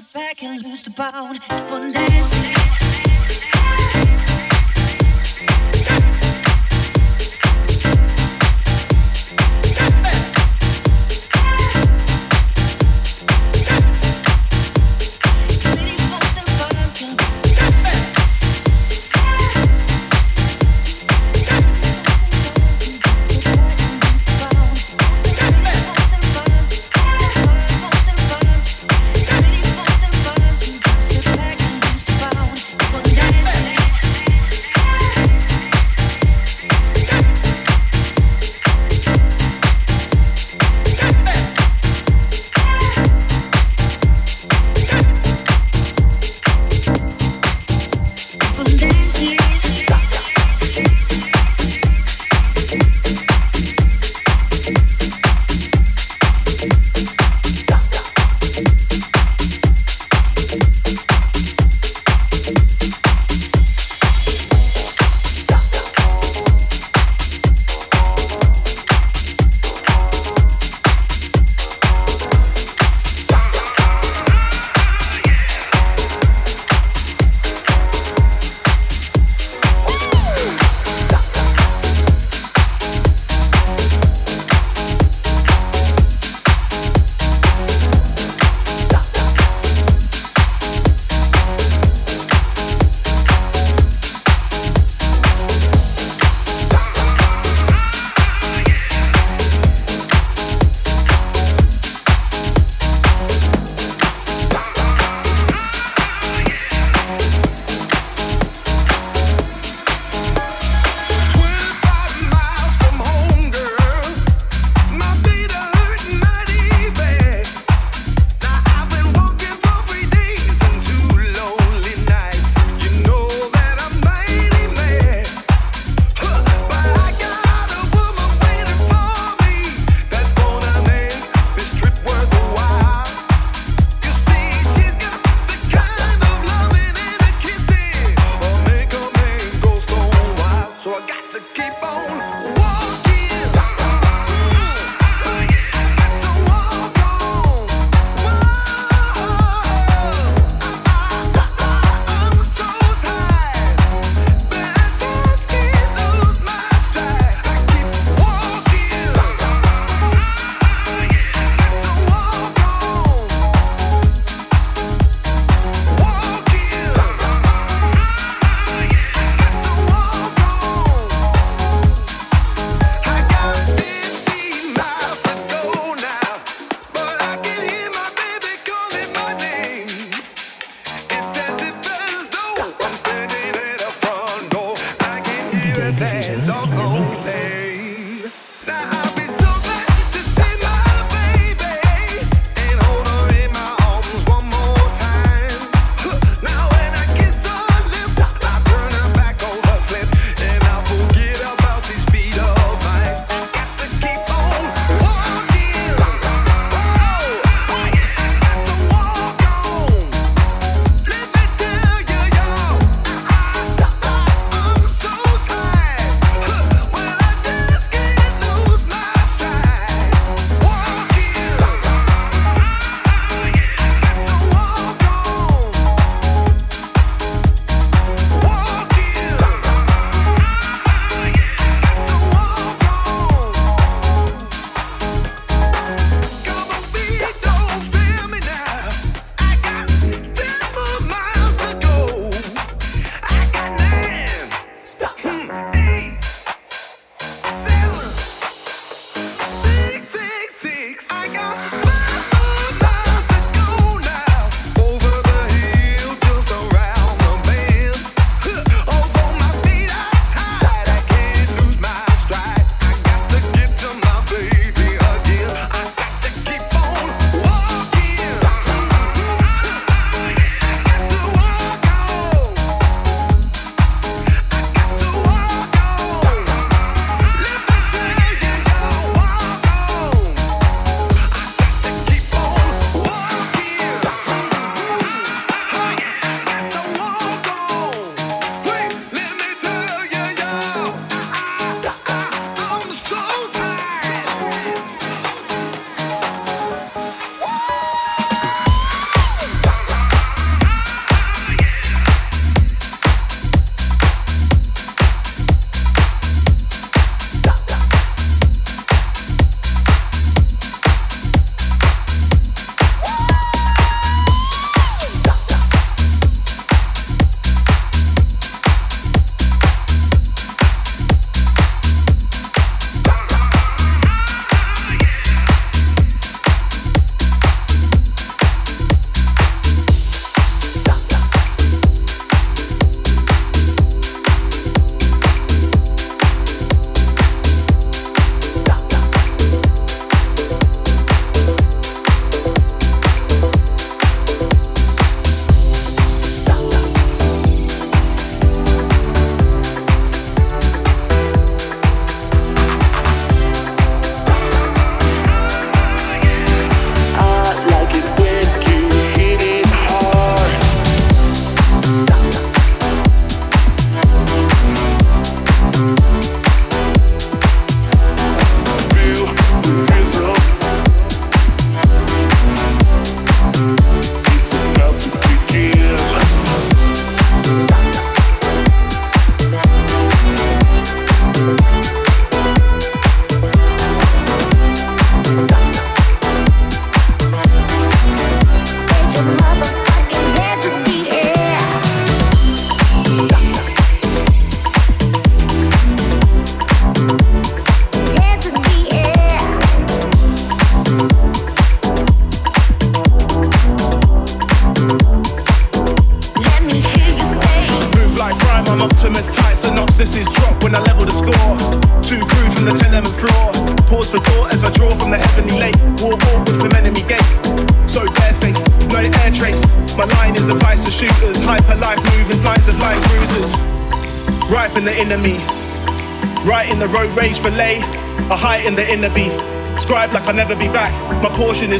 step back and lose the bound. One dance.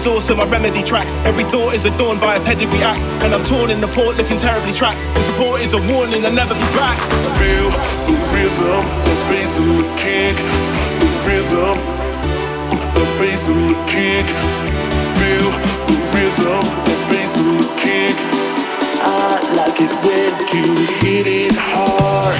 Is awesome, my remedy tracks. Every thought is adorned by a pedigree act. And I'm torn in the port, looking terribly trapped. The support is a warning, I'll never be back. Feel the rhythm, the bass and the kick. The rhythm, the bass and the kick. Feel the rhythm, the bass and the kick. I like it when you hit it hard.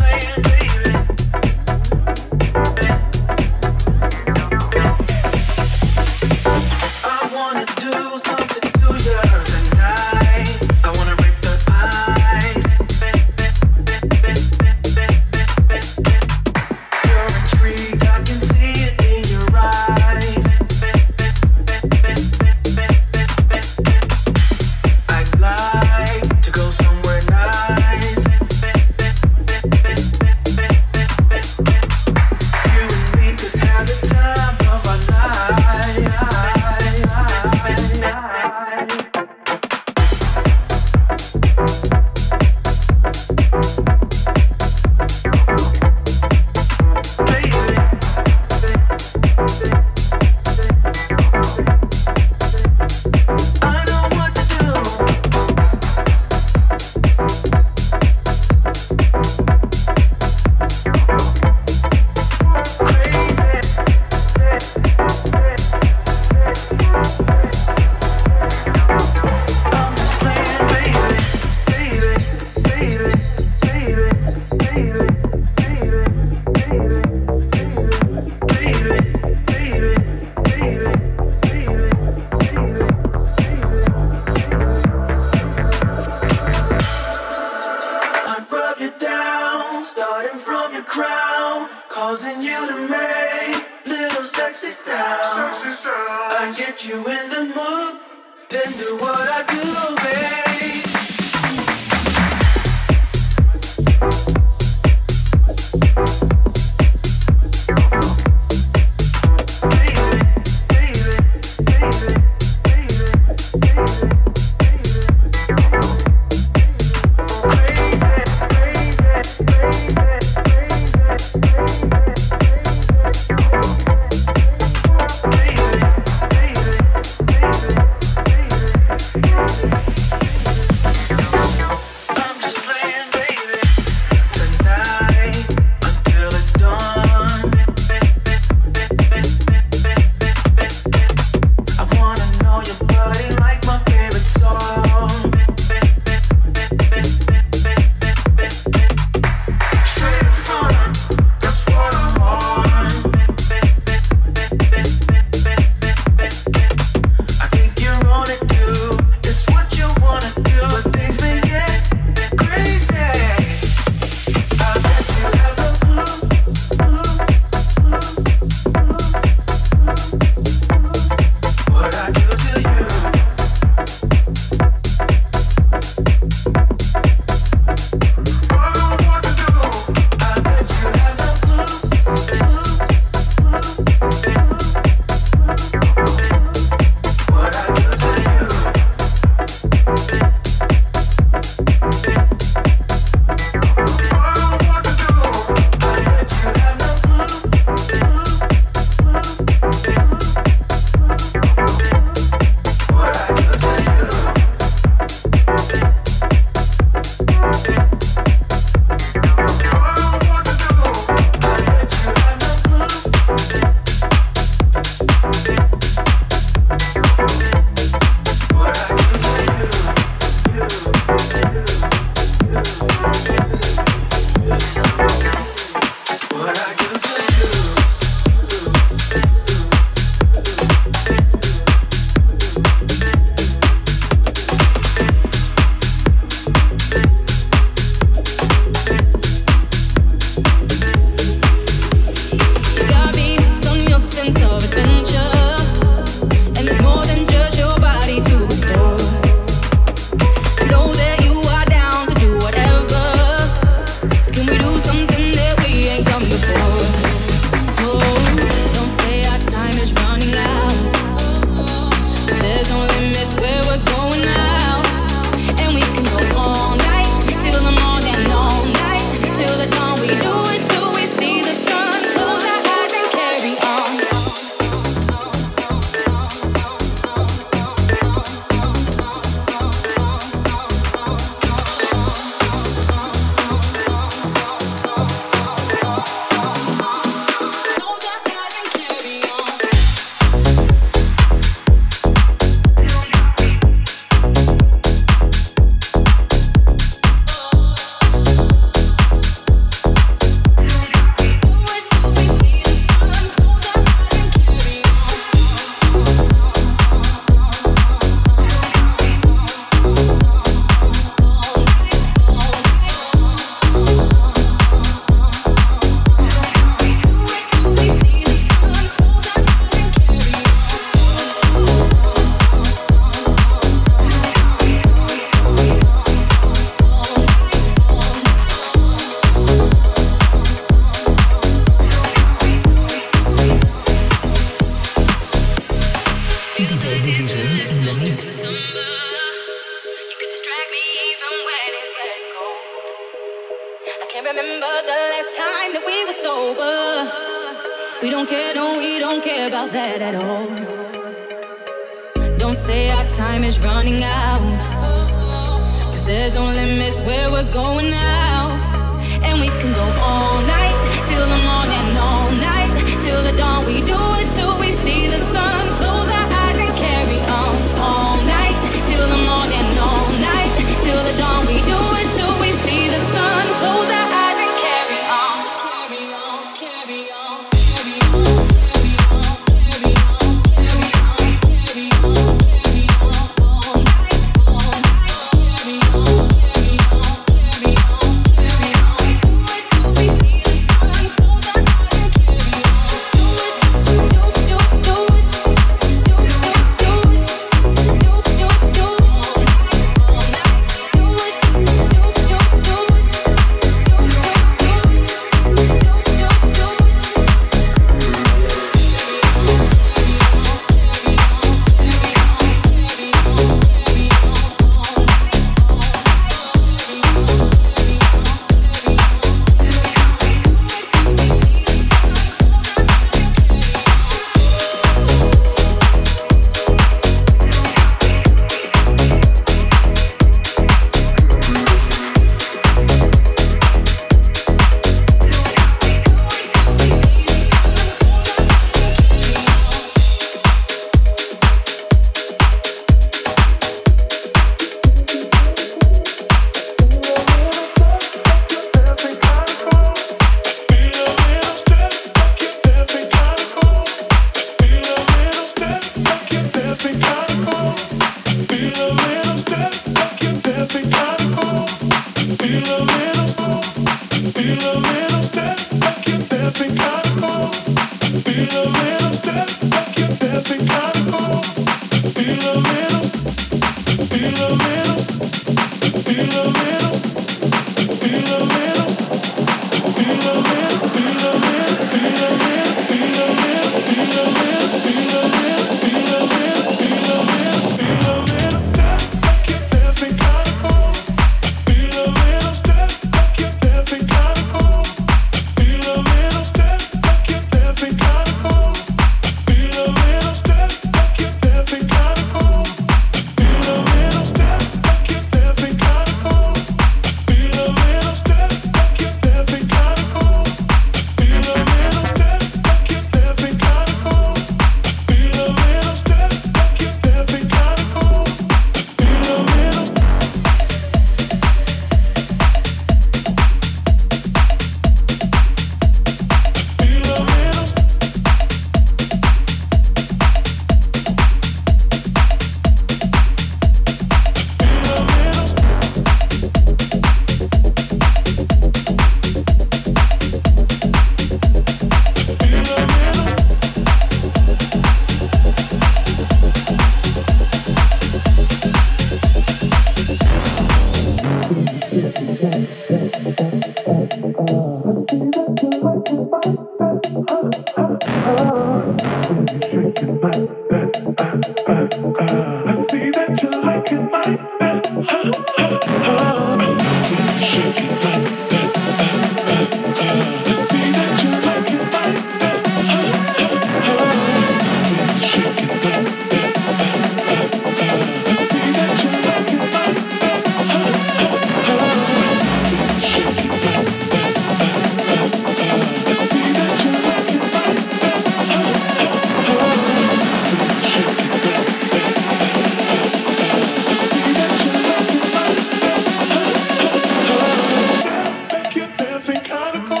dancing kind of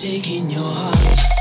taking your heart.